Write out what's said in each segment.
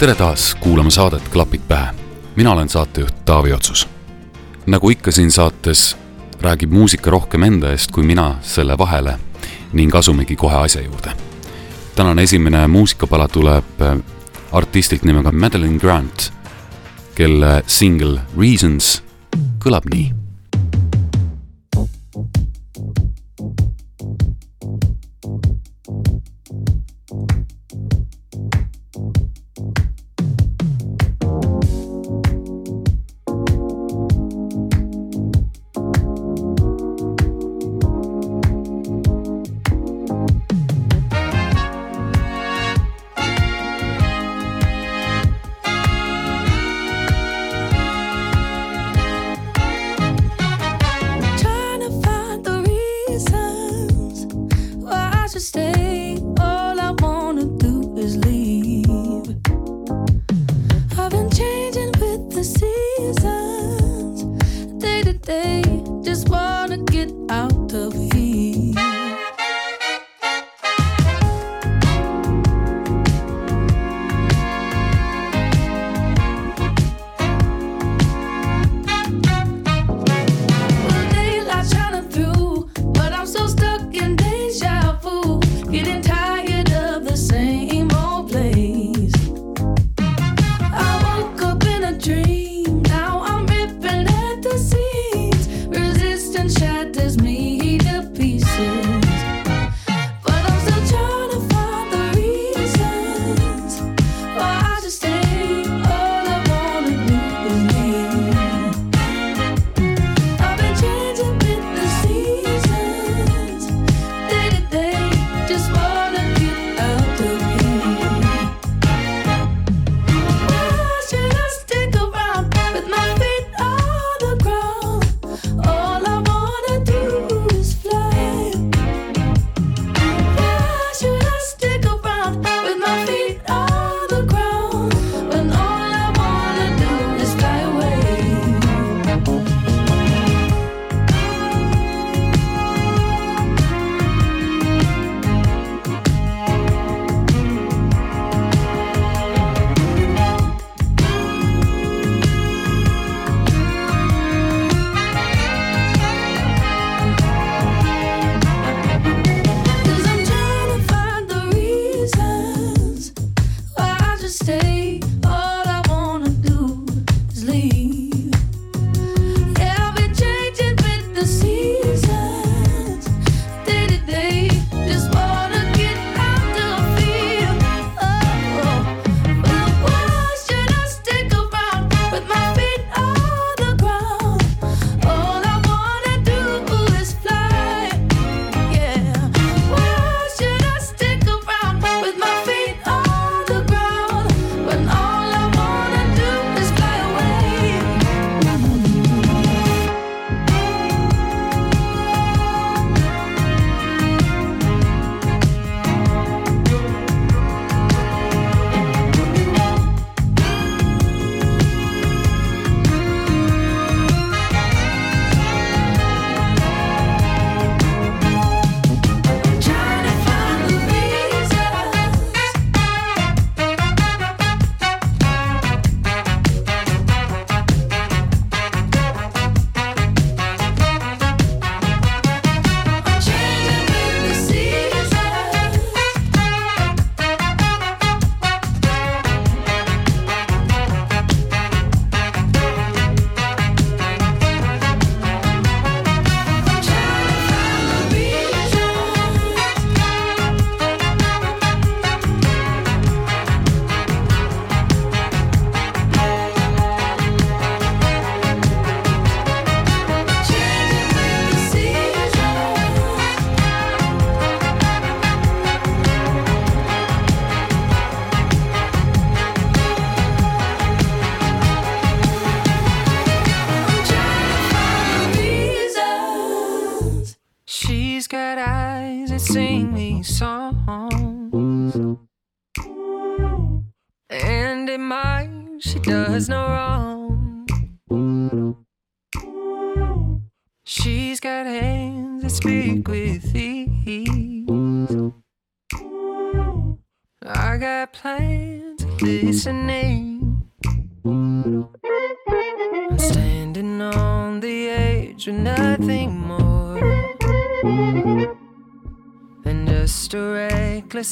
Tere taas kuulama saadet Klapid pähe. mina olen saatejuht Taavi Otsus. nagu ikka siin saates räägib muusika rohkem enda eest kui mina selle vahele ning asumegi kohe asja juurde. tänane esimene muusikapala tuleb äh, artistilt nimega Madeline Grant, kelle singel Reasons kõlab nii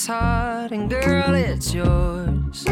heart, and girl, it's yours.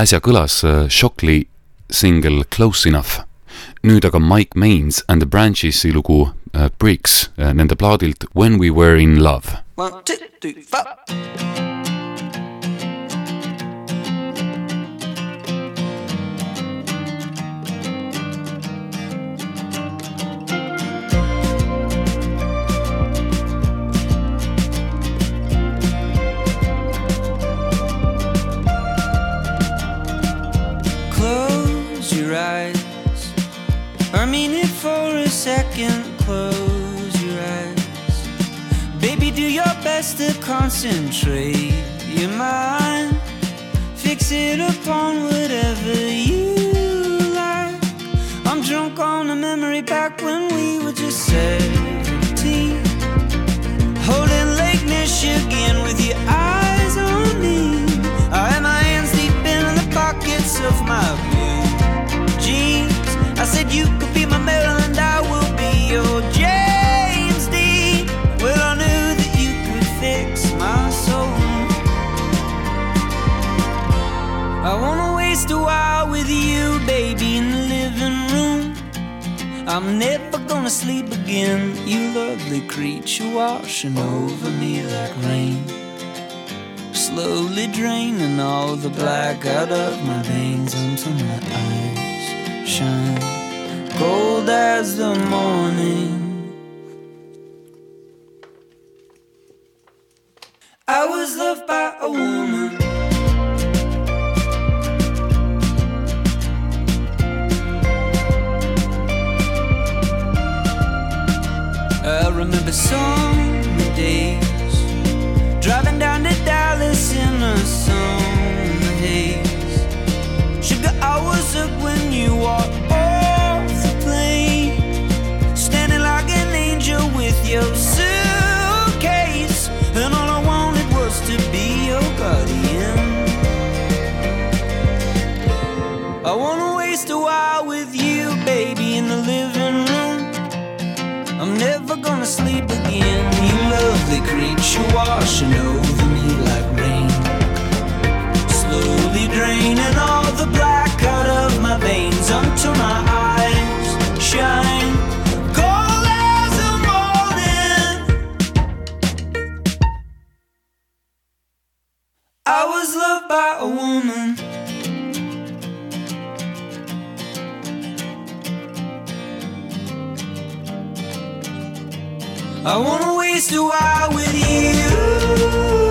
äsja kõlas äh, Shockley singel Close Enough. nüüd aga Mike Mains and the Branchesi lugu äh, Bricks äh, nende plaadilt When we were in love. One, two, three, four. close your eyes. I mean it for a second, close your eyes. Baby, do your best to concentrate your mind. Fix it upon whatever you like. I'm drunk on a memory back when we were just 17. Holding Lake Michigan with your eyes. I'm never gonna sleep again, you lovely creature washing over me like rain. Slowly draining all the black out of my veins until my eyes shine cold as the morning. a song. you're washing over me like rain. Slowly draining all the black out of my veins until my eyes shine. Cold as the morning. I was loved by a woman I wanna waste a while with you.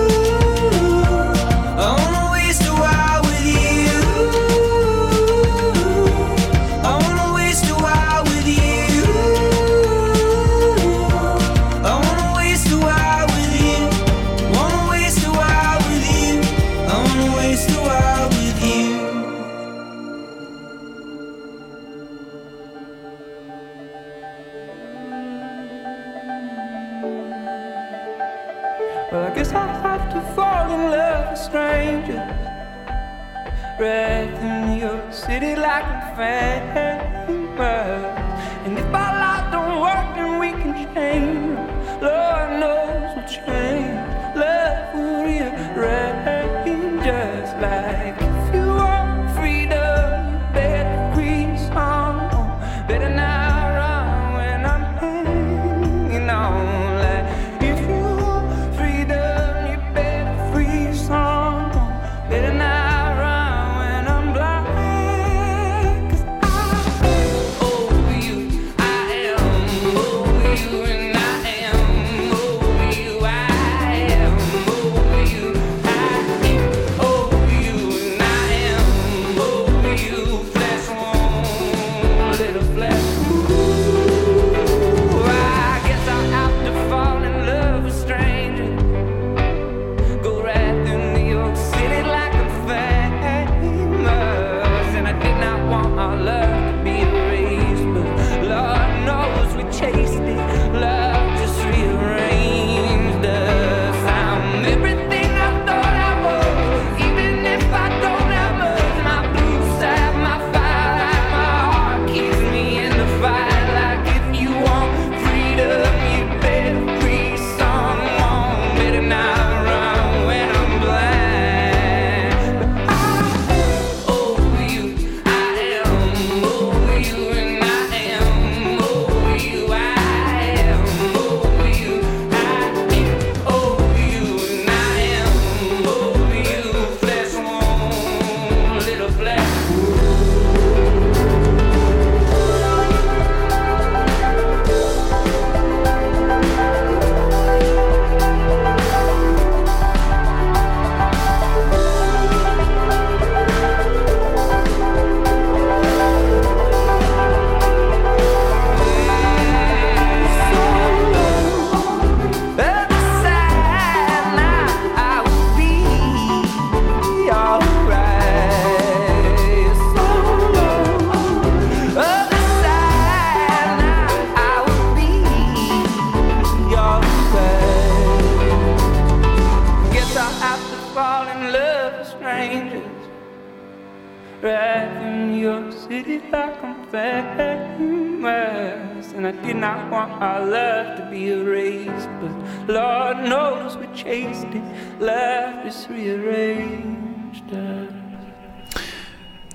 erased, but Lord knows we chased it. Life is rearranged.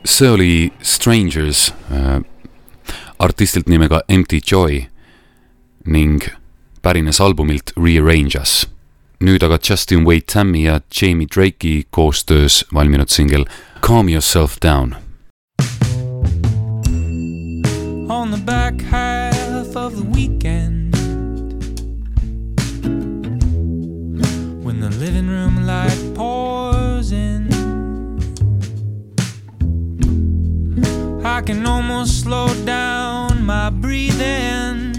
see oli Strangers äh, artistilt nimega Empty Joy ning pärines albumilt Rearrange Us. nüüd aga Justin Wade Tammi ja Jamie Drake'i koostöös valminud singel Calm Yourself Down. On the back high can almost slow down my breathing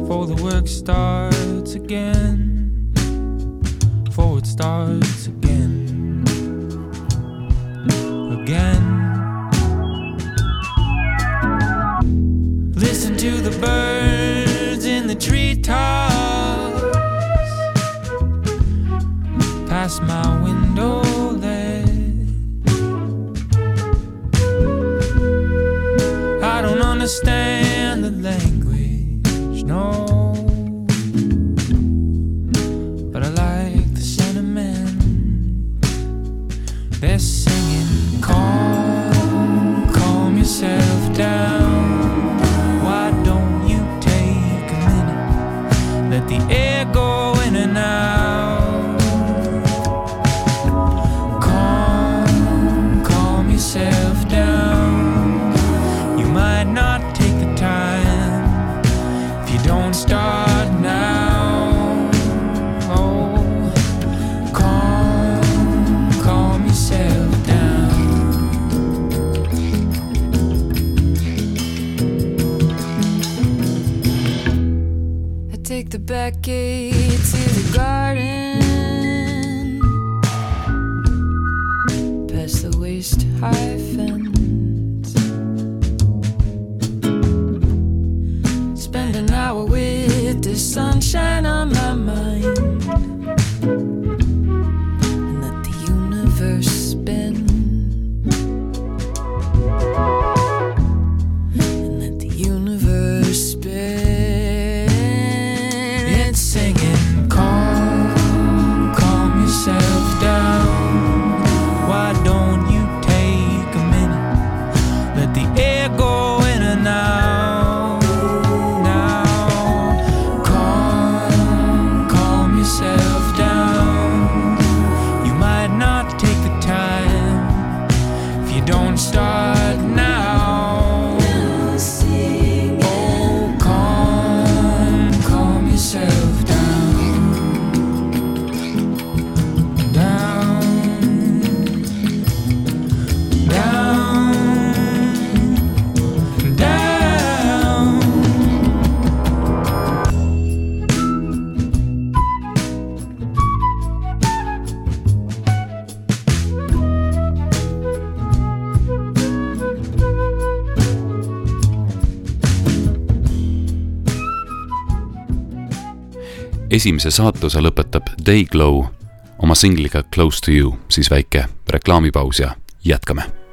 before the work starts again. Before it starts again. Again. Listen to the birds in the treetops. Past my understand decade. esimese saatuse lõpetab Dayglow oma singliga Close to you, siis väike reklaamipaus ja jätkame.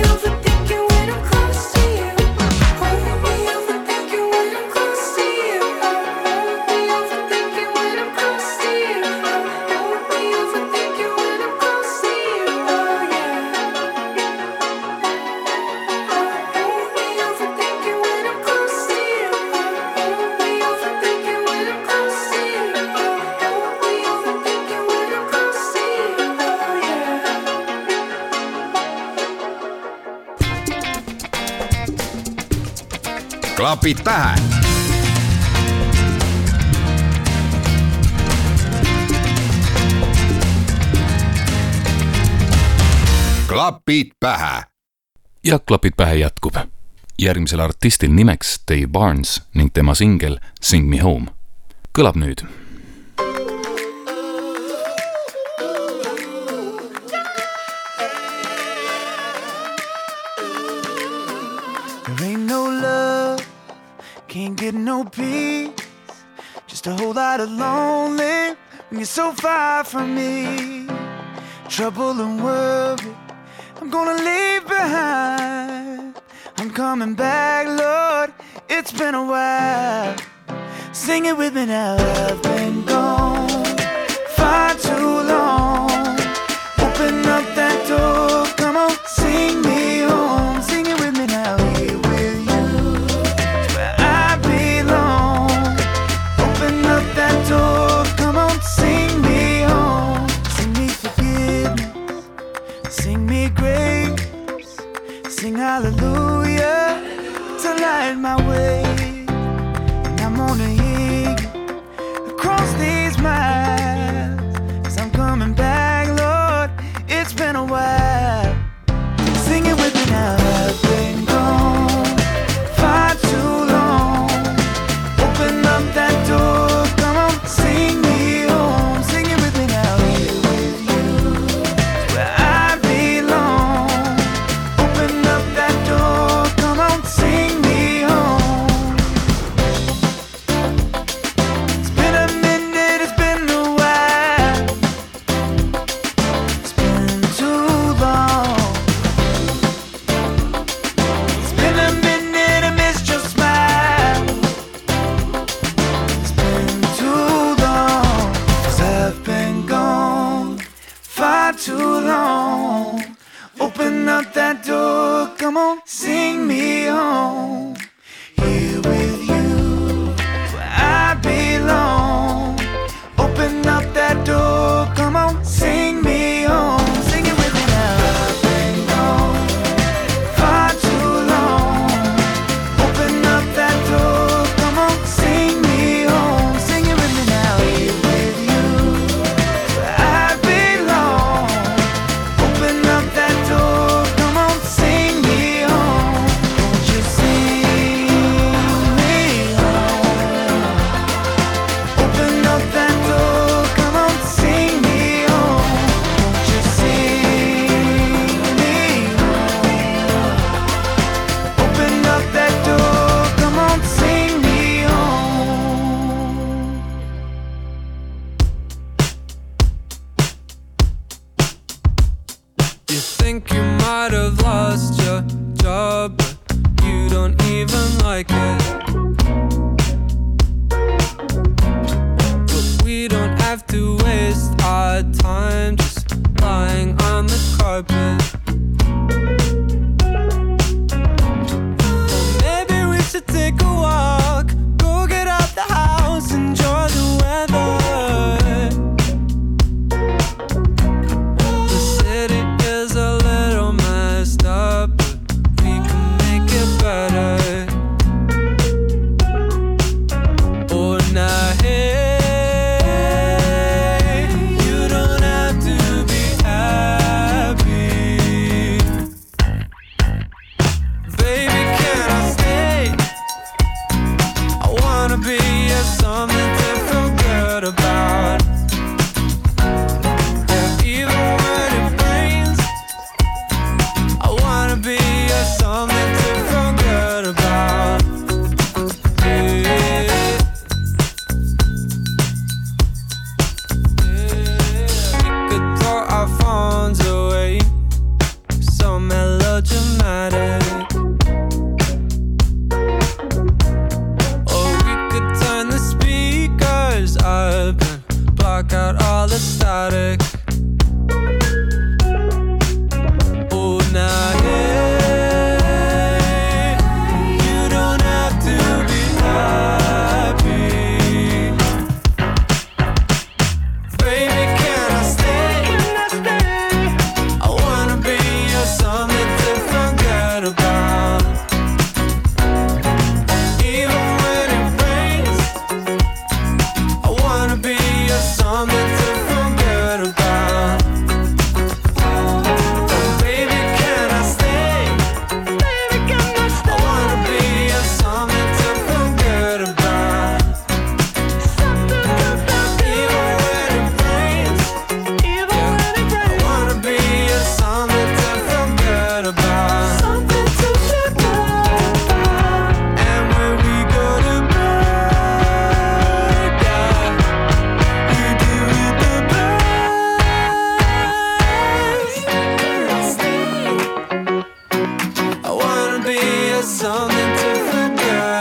you klapid pähe. klapid pähe. ja klapid pähe jätkub. järgmisel artistil nimeks Dave Barnes ning tema singel Sing me home kõlab nüüd get no peace. Just a whole lot of lonely when you're so far from me. Trouble and worry, I'm gonna leave behind. I'm coming back, Lord, it's been a while. Sing it with me now, I've been gone far too long. Open up that door, come on, sing me.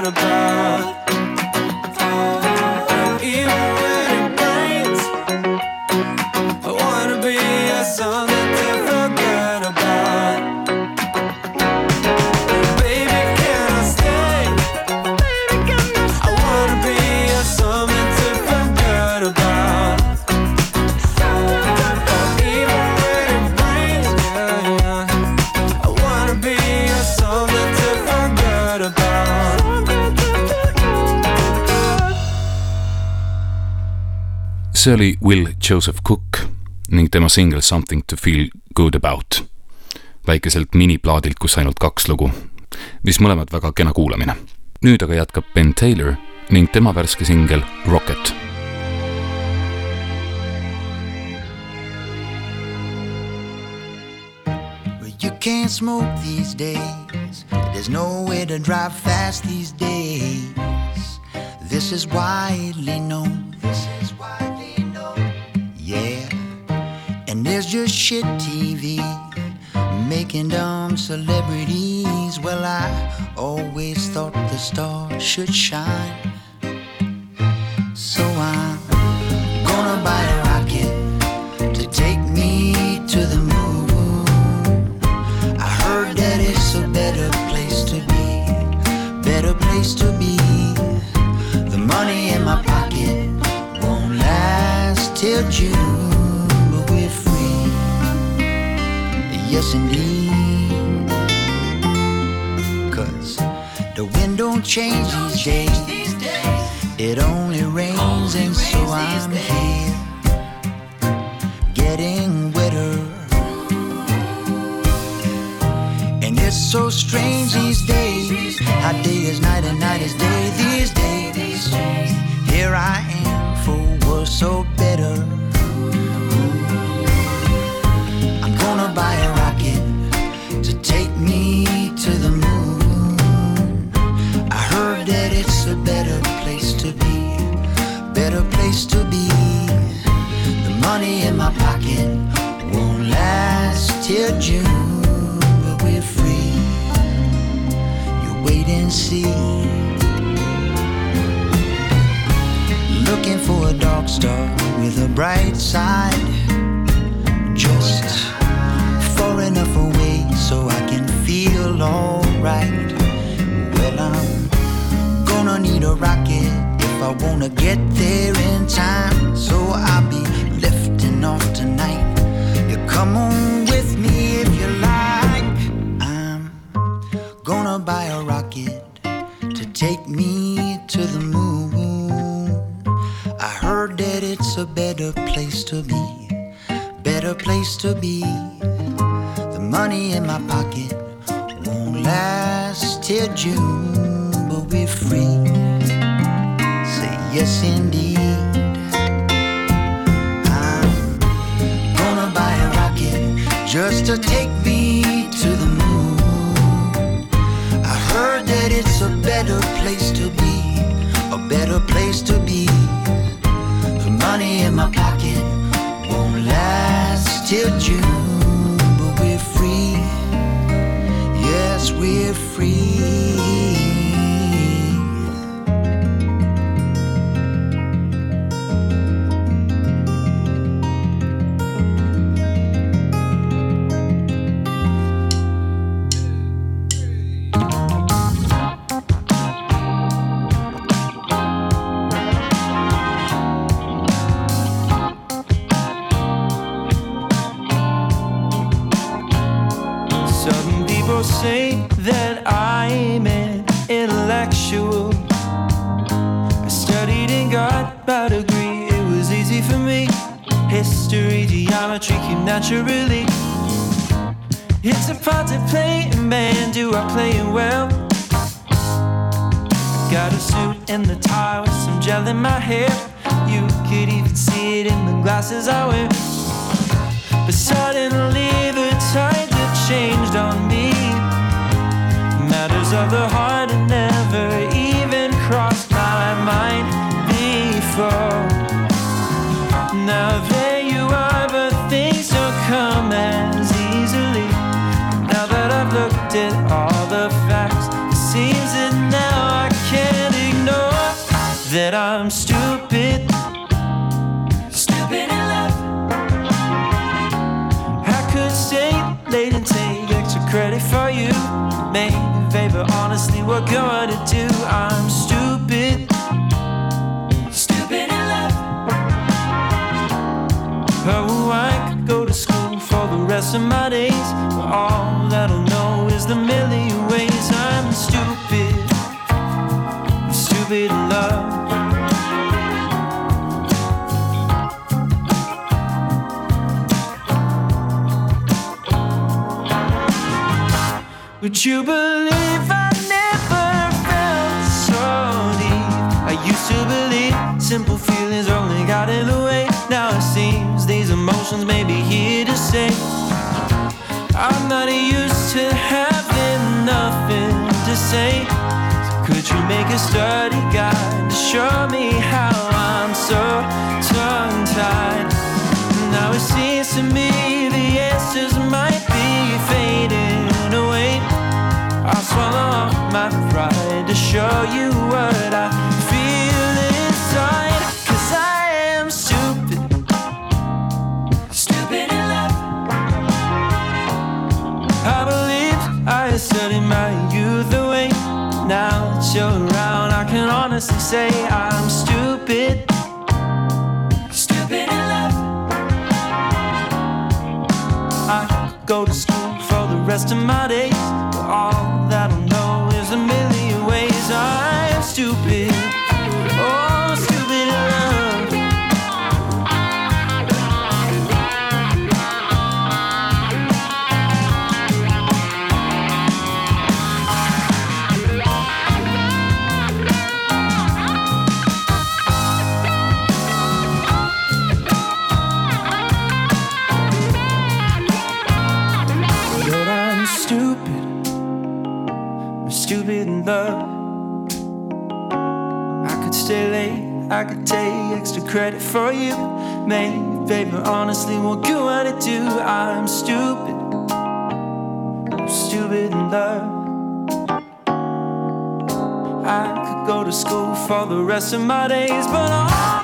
About. See oli Will Joseph Cook ning tema singel Something to feel good about. väikeselt miniplaadilt, kus ainult kaks lugu, mis mõlemad väga kena kuulamine. nüüd aga jätkab Ben Taylor ning tema värske singel Rocket you can't smoke these days. There's no way to drive fast these days. This is widely known. This And there's just shit TV making dumb celebrities. Well, I always thought the stars should shine. So I'm gonna buy a rocket to take me to the moon. I heard that it's a better place to be, better place to be. The money in my pocket won't last till June, Yes, indeed. Cause the wind don't change these days. It only rains, and so I'm here getting wetter. And it's so strange these days. How day is night and night is day these days. Here I am for worse or better. I'm gonna buy a a better place to be, better place to be. The money in my pocket won't last till June, but we're free. You wait and see. Looking for a dark star with a bright side, just far enough away so I can feel alright. Well, I'm gonna need a rocket if I wanna get there in time. So I'll be lifting off tonight. You come on with me if you like. I'm gonna buy a rocket to take me to the moon. I heard that it's a better place to be, better place to be. The money in my pocket won't last till June, we're free. Say yes, indeed. I'm gonna buy a rocket just to take me to the moon. I heard that it's a better place to be, a better place to be. The money in my pocket won't last till June, but we're free. Yes, we're free. Naturally. It's a part to play in band. Do I play it well? Got a suit and the tie with some gel in my hair. You could even see it in the glasses I wear. But suddenly the tide that changed on me. Matters of the heart had that I'm stupid. Stupid in love. I could stay late and take extra credit for you. Maybe, baby, honestly, what good to do? I'm stupid. Stupid in love. Oh, I could go to school for the rest of my days. But all Would you believe I never felt so deep? I used to believe simple feelings only got in the way. Now it seems these emotions may be here to stay. I'm not used to having nothing to say. So could you make a study guide to show me how I'm so tongue tied? Now it seems to me the answers might I'll swallow up my pride to show you what I feel inside. Cause I am stupid. Stupid in love. I believe I studied my youth away. Now that you're around, I can honestly say I'm stupid. Stupid in love. I go to school for the rest of my credit for you. Maybe, baby, honestly, what good would it do? I'm stupid. I'm stupid in love. I could go to school for the rest of my days, but I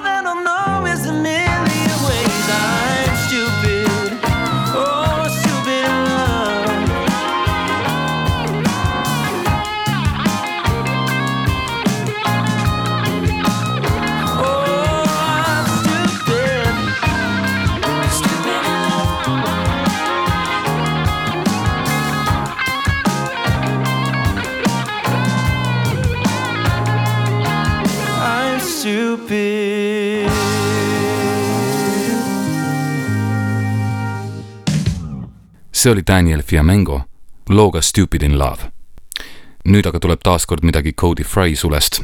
see oli Daniel Fiamengo looga Stupid in Love. nüüd aga tuleb taas kord midagi Cody Fry sulest.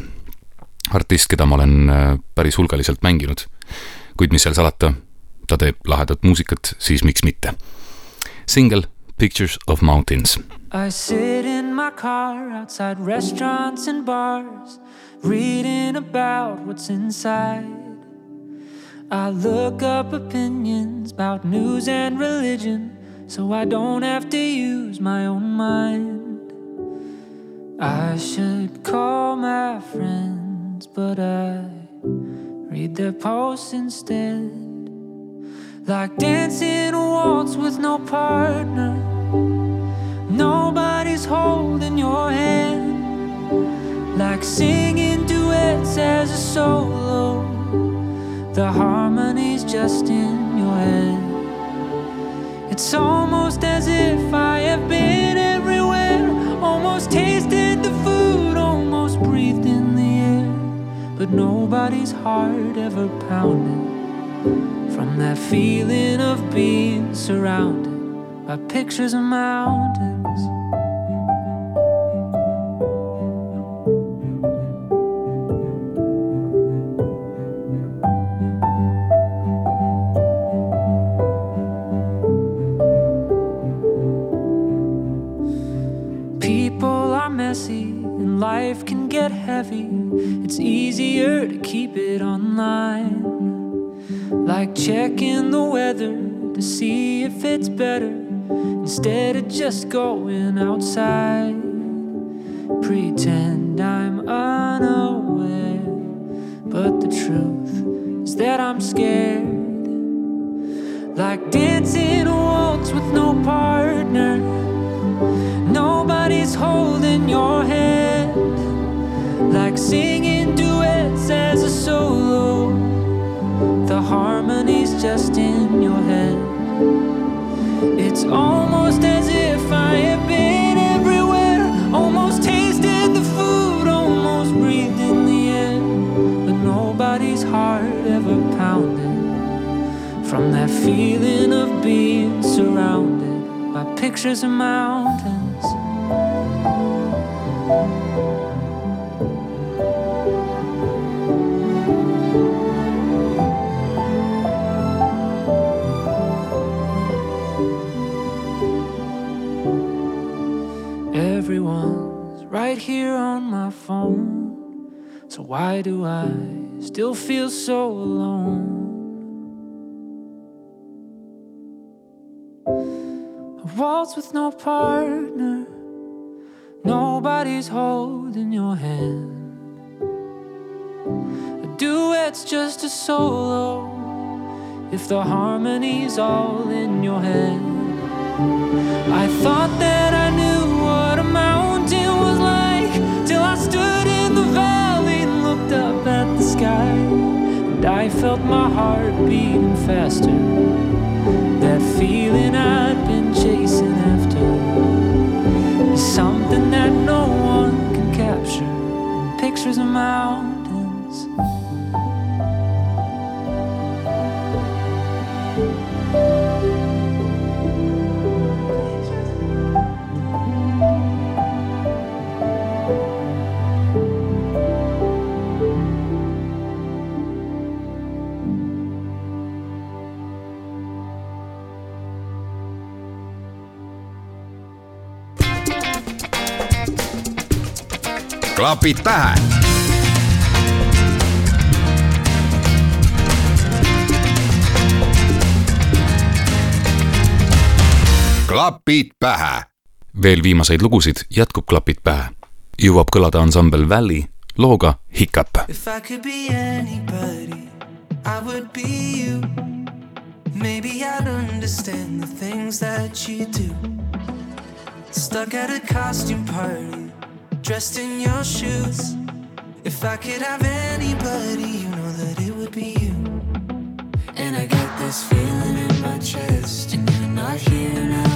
artist, keda ma olen äh, päris hulgaliselt mänginud. kuid mis seal salata, ta teeb lahedat muusikat, siis miks mitte. singel Pictures of Mountains I sit in my car outside restaurants and bars, reading about what's inside. I look up opinions about news and religion, so I don't have to use my own mind. I should call my friends, but I read their posts instead. Like dancing a waltz with no partner. Nobody's holding your hand. Like singing duets as a solo. The harmony's just in your head. It's almost as if I have been everywhere. Almost tasted the food, almost breathed in the air. But nobody's heart ever pounded from that feeling of being surrounded by pictures of mountains. Better instead of just going outside. pretend pictures of mountains. Everyone's right here on my phone. So why do I still feel so alone? Waltz with no partner. Nobody's holding your hand. A duet's just a solo. If the harmony's all in your head. I thought that I knew what a mountain was like till I stood in the valley and looked up at the sky. And I felt my heart beating faster. That feeling I'd been chasing after is something that no one can capture pictures of mountains. Klapid pähe klapid pähe veel viimaseid lugusid jätkub Klapid pähe. jõuab kõlada ansambel Valley looga Hiccup. If I could be anybody, I would be you. Maybe I'd understand the things that you do. Stuck at a costume party, dressed in your shoes. If I could have anybody, you know that it would be you. And I get this feeling in my chest, and you're not here now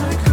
roof,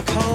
back home.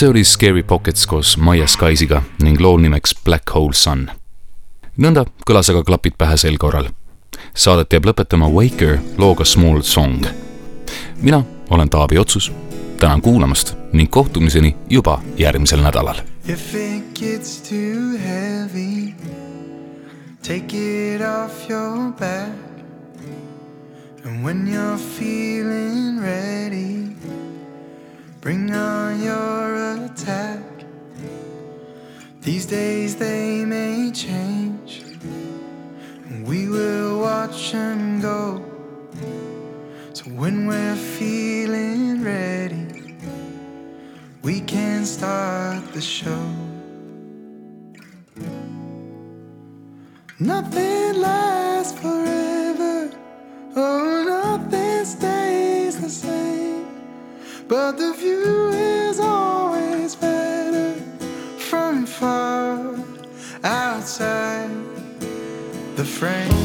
see oli Scary Pockets koos Maia Skiesiga ning lool nimeks Black Hole Sun. nõnda kõlas aga klapid pähe sel korral. Saadet jääb lõpetama Waker looga Small Song. mina olen Taavi Otsus, tänan kuulamast ning kohtumiseni juba järgmisel nädalal. If it gets too heavy, take it off your back. And when you're feeling ready Bring on your attack. These days they may change. We will watch and go. So when we're feeling ready, we can start the show. Nothing lasts forever. Oh, nothing stays the same. But the view is always better from far outside the frame.